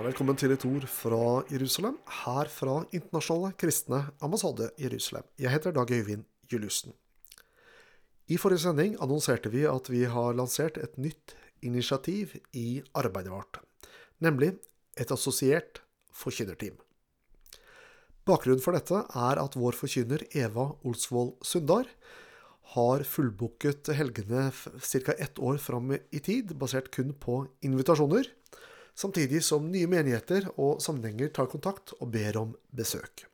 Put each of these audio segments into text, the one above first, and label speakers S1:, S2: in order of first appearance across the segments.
S1: velkommen til et ord fra Jerusalem, her fra Internasjonale kristne ambassade Jerusalem. Jeg heter Dag Øyvind Juliussen. I forrige sending annonserte vi at vi har lansert et nytt initiativ i arbeidet vårt, nemlig et assosiert forkynnerteam. Bakgrunnen for dette er at vår forkynner Eva Olsvold Sundar har fullbooket helgene ca. ett år fram i tid, basert kun på invitasjoner samtidig som nye menigheter og sammenhenger tar kontakt og ber om besøk.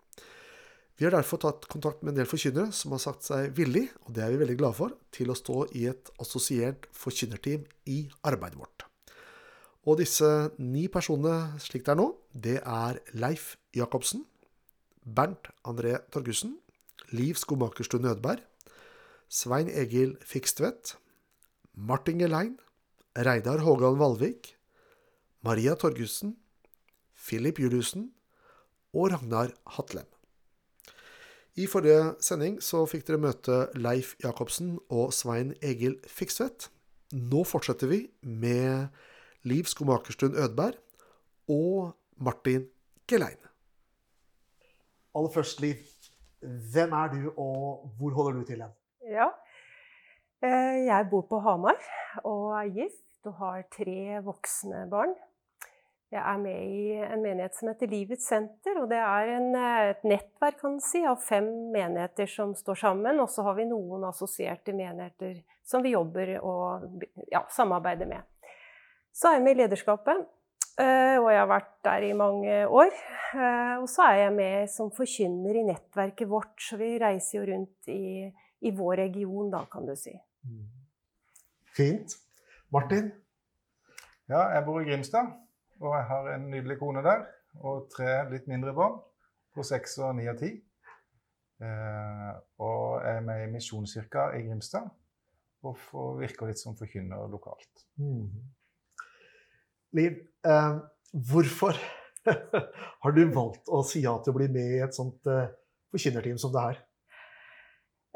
S1: Vi har derfor tatt kontakt med en del forkynnere som har sagt seg villig, og det er vi veldig glade for, til å stå i et assosiert forkynnerteam i arbeidet vårt. Og disse ni personene slik det er nå, det er Leif Jacobsen, Bernt André Torgussen, Liv Skomakerstuen Nødberg, Svein Egil Fikstvedt, Martin Gelein, Reidar Hågan Valvik, Maria Torgussen, Philip Juliussen og Ragnar Hatlem. I forrige sending så fikk dere møte Leif Jacobsen og Svein Egil Fikstvedt. Nå fortsetter vi med Liv Skomakerstuen Ødberg og Martin Gelein. Aller først, Liv. Hvem er du, og hvor holder du til hen?
S2: Ja, eh, jeg bor på Hamar og er gift og har tre voksne barn. Jeg er med i en menighet som heter Livets senter. og Det er en, eh, et nettverk kan si, av fem menigheter som står sammen. Og så har vi noen assosierte menigheter som vi jobber og ja, samarbeider med. Så er jeg med i lederskapet, eh, og jeg har vært der i mange år. Eh, og så er jeg med som forkynner i nettverket vårt, så vi reiser jo rundt i, i vår region, da, kan du si. Mm.
S1: Fint. Martin?
S3: Ja, jeg bor i Grimstad. Og jeg har en nydelig kone der. Og tre litt mindre barn på seks og ni og ti. Eh, og jeg er med i Misjonskirka i Grimstad og får virker litt som forkynner lokalt. Mm.
S1: Liv, eh, hvorfor har du valgt å si ja til å bli med i et sånt eh, forkynnerteam som det her?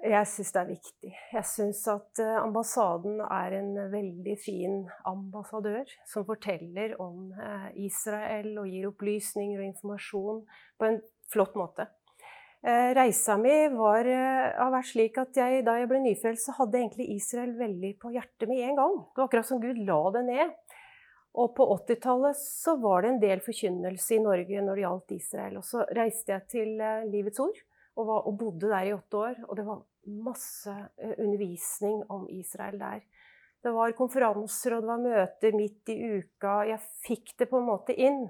S2: Jeg syns det er viktig. Jeg syns at eh, ambassaden er en veldig fin ambassadør som forteller om eh, Israel og gir opplysninger og informasjon på en flott måte. Eh, reisa mi var, har vært slik at jeg, da jeg ble nyfrelst, så hadde egentlig Israel veldig på hjertet med en gang. Det var akkurat som Gud la det ned. Og på 80-tallet så var det en del forkynnelse i Norge når det gjaldt Israel. Og så reiste jeg til Livets Ord og, var, og bodde der i åtte år. Og det var masse eh, undervisning om Israel der. Det var konferanser og det var møter midt i uka. Jeg fikk det på en måte inn.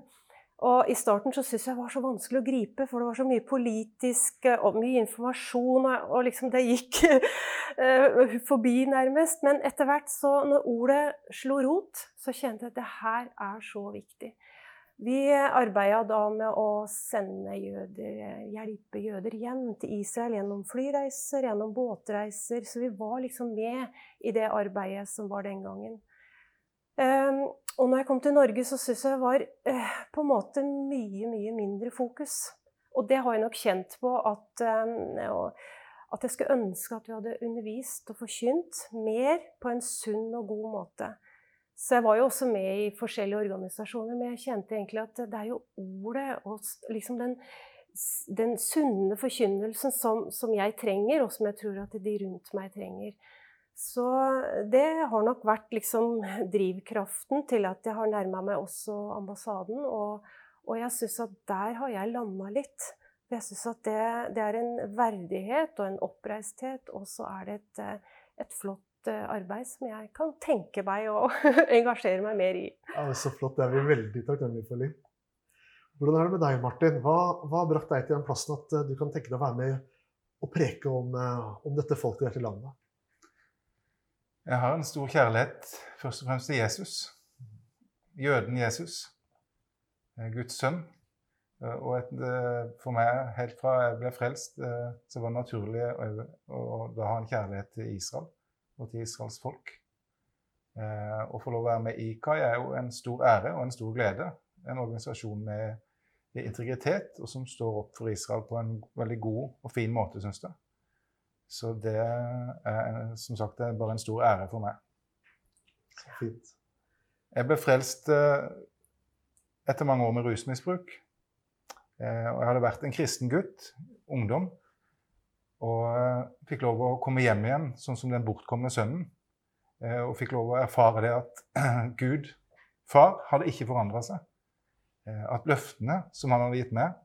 S2: Og I starten så syntes jeg det var så vanskelig å gripe, for det var så mye politisk eh, og mye informasjon. Og liksom det gikk uh, forbi, nærmest. Men etter hvert, så når ordet slo rot, så kjente jeg at det her er så viktig. Vi arbeida da med å sende jøder, hjelpe jøder hjem til Israel gjennom flyreiser, gjennom båtreiser. Så vi var liksom med i det arbeidet som var den gangen. Um, og når jeg kom til Norge, så syns jeg det var uh, på en måte mye, mye mindre fokus. Og det har jeg nok kjent på at, um, at jeg skulle ønske at vi hadde undervist og forkynt mer på en sunn og god måte. Så jeg var jo også med i forskjellige organisasjoner, men jeg kjente egentlig at det er jo ordet og liksom den, den sunne forkynnelsen som, som, jeg trenger, og som jeg tror at de rundt meg trenger. Så det har nok vært liksom drivkraften til at jeg har nærma meg også ambassaden. Og, og jeg syns at der har jeg landa litt. Jeg syns at det, det, er en verdighet og en oppreisthet, og så er det et, et flott Eh, arbeid som jeg kan tenke meg å engasjere meg mer i.
S1: Ja, det er Så flott. Det er vi veldig takknemlige for, Liv. Hvordan er det med deg, Martin? Hva, hva har brakt deg til den plassen at eh, du kan tenke deg å være med og preke om, eh, om dette folket i dette landet?
S3: Jeg har en stor kjærlighet først og fremst til Jesus. Jøden Jesus. Guds sønn. Og et, for meg, helt fra jeg ble frelst, så var det naturlig å, å, å ha en kjærlighet til Israel og til Israels folk. Eh, å få lov å være med i IKAI er jo en stor ære og en stor glede. En organisasjon med integritet, og som står opp for Israel på en veldig god og fin måte, syns jeg. Så det er som sagt er bare en stor ære for meg.
S1: Fint.
S3: Jeg ble frelst eh, etter mange år med rusmisbruk. Eh, og jeg hadde vært en kristen gutt, ungdom, og eh, fikk lov å komme hjem igjen sånn som den bortkomne sønnen. Eh, og fikk lov å erfare det at Gud, far, hadde ikke forandra seg. Eh, at løftene som han hadde gitt meg,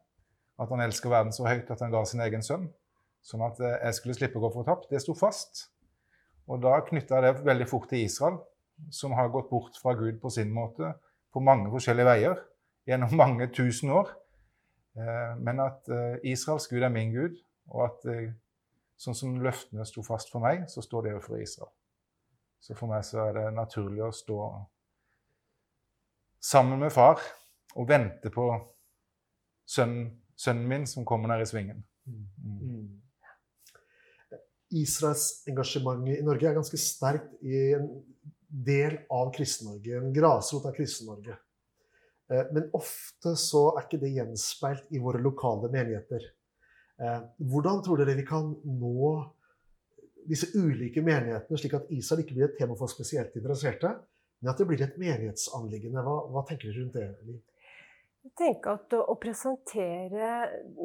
S3: at han elsker verden så høyt at han ga sin egen sønn, sånn at jeg skulle slippe å gå fortapt, det sto fast. Og da knytta jeg det veldig fort til Israel, som har gått bort fra Gud på sin måte på mange forskjellige veier gjennom mange tusen år. Men at Israels Gud er min Gud, og at sånn som løftene sto fast for meg, så står det jo for Israel. Så for meg så er det naturlig å stå sammen med far og vente på sønnen, sønnen min som kommer ned i svingen. Mm.
S1: Mm. Israels engasjement i Norge er ganske sterkt i en del av Kristen-Norge, en grasrot av Kristen-Norge. Eh, men ofte så er ikke det gjenspeilt i våre lokale menigheter. Eh, hvordan tror dere vi kan nå disse ulike menighetene, slik at Israel ikke blir et tema for spesielt interesserte, men at det blir et menighetsanliggende? Hva, hva tenker dere rundt det?
S2: Jeg tenker at Å presentere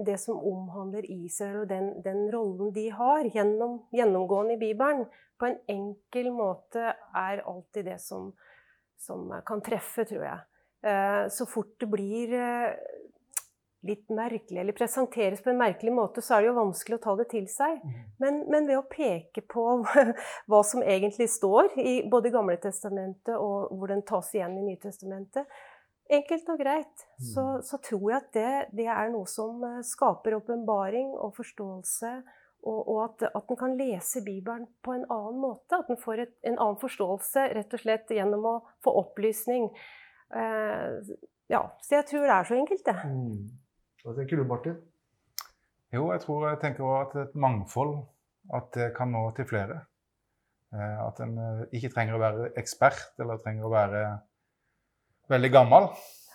S2: det som omhandler Israel og den, den rollen de har, gjennom, gjennomgående i Bibelen, på en enkel måte er alltid det som, som kan treffe, tror jeg. Eh, så fort det blir eh, litt merkelig, eller presenteres på en merkelig måte, så er det jo vanskelig å ta det til seg.
S1: Mm.
S2: Men, men ved å peke på hva som egentlig står i både Gamle testamentet og hvor den tas igjen i Nytestamentet, enkelt og greit, så,
S1: Mm.
S2: så tror jeg at det, det er noe som eh, skaper åpenbaring og forståelse. Og, og at, at en kan lese Bibelen på en annen måte. At en får et, en annen forståelse rett og slett gjennom å få opplysning. Eh, ja, Så jeg tror det er så enkelt, det.
S1: Mm. Hva tenker du, Martin?
S3: Jo, jeg tror jeg tenker også at et mangfold at det kan nå til flere. Eh, At en eh, ikke trenger å være ekspert eller trenger å være veldig gammel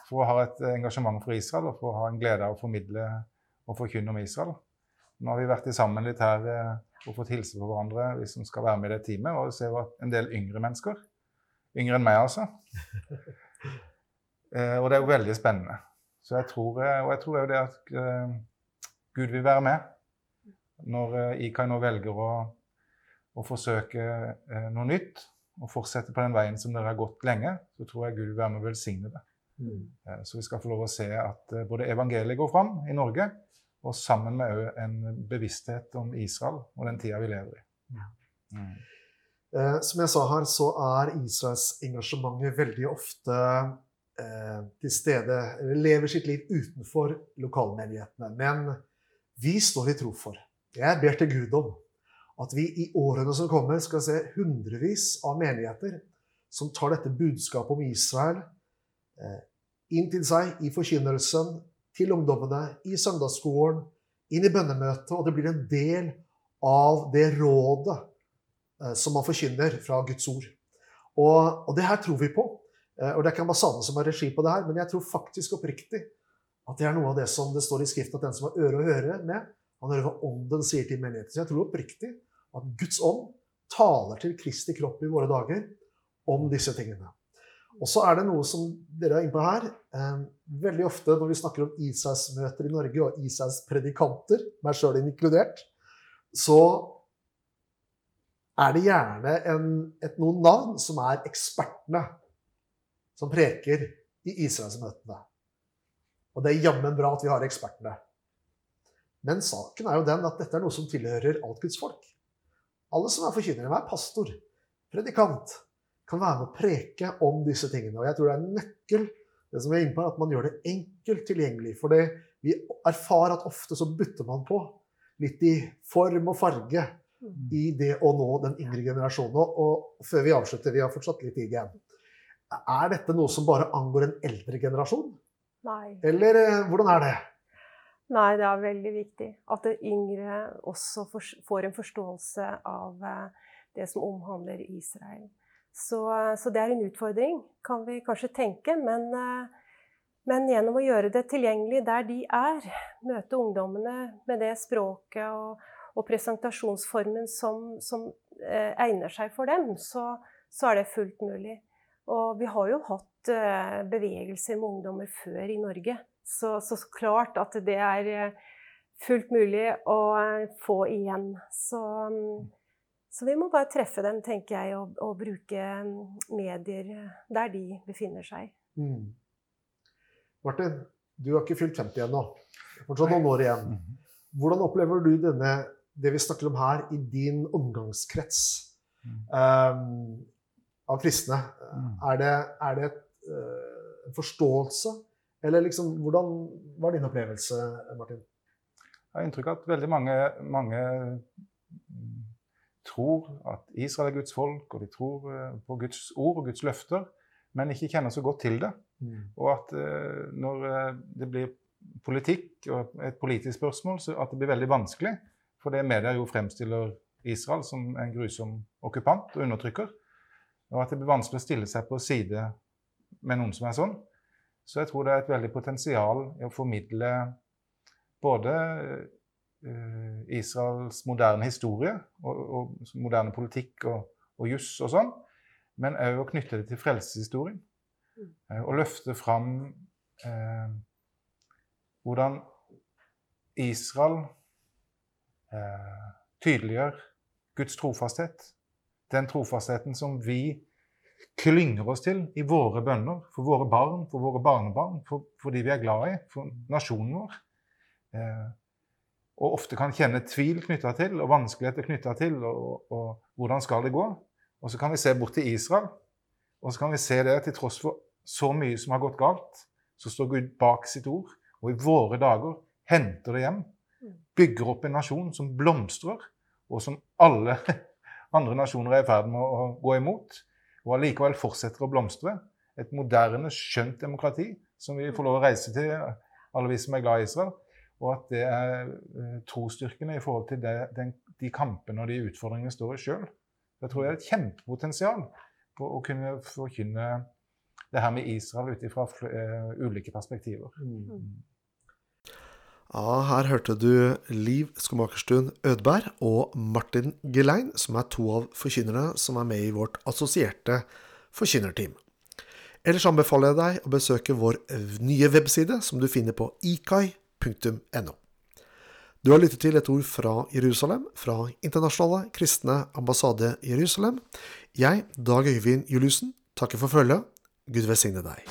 S3: for å ha et engasjement for Israel og for å ha en glede av å formidle og forkynne om Israel. Nå har vi vært sammen litt her eh, og fått hilse på hverandre, vi som skal være med i det teamet, og ser at en del yngre mennesker. Yngre enn meg, altså. Og det er jo veldig spennende. Så jeg tror, eh, og jeg tror jo det at eh, Gud vil være med. Når eh, IKAI nå velger å, å forsøke noe nytt og fortsette på den veien som dere har gått lenge, så tror jeg Gud vil være med og velsigne det.
S1: Mm.
S3: Så vi skal få lov å se at både evangeliet går fram i Norge, og sammen med òg en bevissthet om Israel og den tida vi lever i.
S1: Ja.
S3: Mm.
S1: Som jeg sa her, så er Israels engasjementet veldig ofte til stede lever sitt liv utenfor lokalmenighetene. Men vi står i tro for. Jeg ber til Gud om at vi i årene som kommer, skal se hundrevis av menigheter som tar dette budskapet om Israel eh, inn til seg i forkynnelsen, til ungdommene, i søndagsskolen, inn i bønnemøtet, og det blir en del av det rådet eh, som man forkynner fra Guds ord. Og, og det her tror vi på. Eh, Og det er ikke ambassaden som har regi på det her, men jeg tror faktisk oppriktig at det er noe av det som det står i Skriften, at den som har øre å høre med, han hører hva Ånden sier til menigheten. Så jeg tror oppriktig at Guds ånd taler til Kristi kropp i våre dager om disse tingene. Og så er det noe som dere er inne på her. Eh, veldig ofte når vi snakker om Israelsmøter i Norge, og Isais-predikanter, meg sjøl inkludert, så er det gjerne en, et, noen navn som er ekspertene som preker i Israelsmøtene. Og det er jammen bra at vi har ekspertene. Men saken er jo den at dette er noe som tilhører alt Guds folk. Alle som er forkynnere, hver pastor, predikant, kan være med å preke om disse tingene. Og jeg tror det er en nøkkel det som er inne på, at man gjør det enkelt tilgjengelig. For det, vi erfarer at ofte så bytter man på litt i form og farge i det å nå den yngre generasjonen. Og, og før vi avslutter, vi har fortsatt litt tid igjen. Er dette noe som bare angår en eldre generasjon?
S2: Nei.
S1: Eller eh, hvordan er det?
S2: Nei, det er veldig viktig at det yngre også får en forståelse av eh, det som omhandler Israel. Så, eh, så det er en utfordring, kan vi kanskje tenke. Men, men gjennom å gjøre det tilgjengelig der de er, møte ungdommene med det språket og, og presentasjonsformen som, som eh, egner seg for dem, så, så er det fullt mulig. Og vi har jo hatt uh, bevegelser med ungdommer før i Norge. Så, så, klart at det er uh, fullt mulig å uh, få igjen. Så, um, så, vi må bare treffe dem, tenker jeg, og, og bruke um, medier der de befinner seg. Mm.
S1: Martin, du har ikke fylt 50 ennå. Fortsatt noen år igjen. Mhm. Hvordan opplever du denne, det vi snakker om her, i din omgangskrets um, av kristne? Mm. Er det, er det et, uh, en forståelse? Eller liksom, hvordan var din opplevelse, Martin?
S3: Jeg har inntrykk av at veldig mange, mange tror at Israel er Guds folk, og de tror eh, på Guds ord og Guds løfter, men ikke kjenner så godt til det. Mm. Og at uh, når det blir politikk og et politisk spørsmål, så at det blir veldig vanskelig. For det media jo fremstiller Israel som en grusom okkupant og undertrykker. Og at det blir vanskelig å stille seg på side med noen som er sånn. Så jeg tror det er et veldig potensial i å formidle både uh, Israels moderne historie og, og moderne politikk og, og juss og sånn, men òg å knytte det til frelseshistorien. Uh, og løfte fram eh, hvordan Israel eh, tydeliggjør Guds trofasthet. Den trofastheten som vi klynger oss til i våre bønner, for våre barn, for våre barnebarn, for, for de vi er glad i, for nasjonen vår. Eh, og ofte kan kjenne tvil knytta til, og vanskeligheter knytta til, og, og, hvordan skal det gå? Og så kan vi se bort til Israel, og så kan vi se det til tross for så mye som har gått galt, så står Gud bak sitt ord og i våre dager henter det hjem. Bygger opp en nasjon som blomstrer, og som alle andre nasjoner er i ferd med å gå imot. Og allikevel fortsetter å blomstre. Et moderne, skjønt demokrati som vi får lov å reise til, alle vi som er glad i Israel. Og at det er uh, trosstyrkene i forhold til det, den, de kampene og de utfordringene vi står i sjøl. Jeg tror det er et kjempepotensial på å kunne forkynne det her med Israel ut ifra uh, ulike perspektiver. Mm.
S1: Ja, her hørte du Liv Skomakerstuen Ødberg og Martin Gelein, som er to av forkynnerne som er med i vårt assosierte forkynnerteam. Ellers anbefaler jeg deg å besøke vår nye webside, som du finner på ikai.no. Du har lyttet til et ord fra Jerusalem, fra Internasjonale kristne ambassade Jerusalem. Jeg, Dag Øyvind Juliussen, takker for følget. Gud velsigne deg.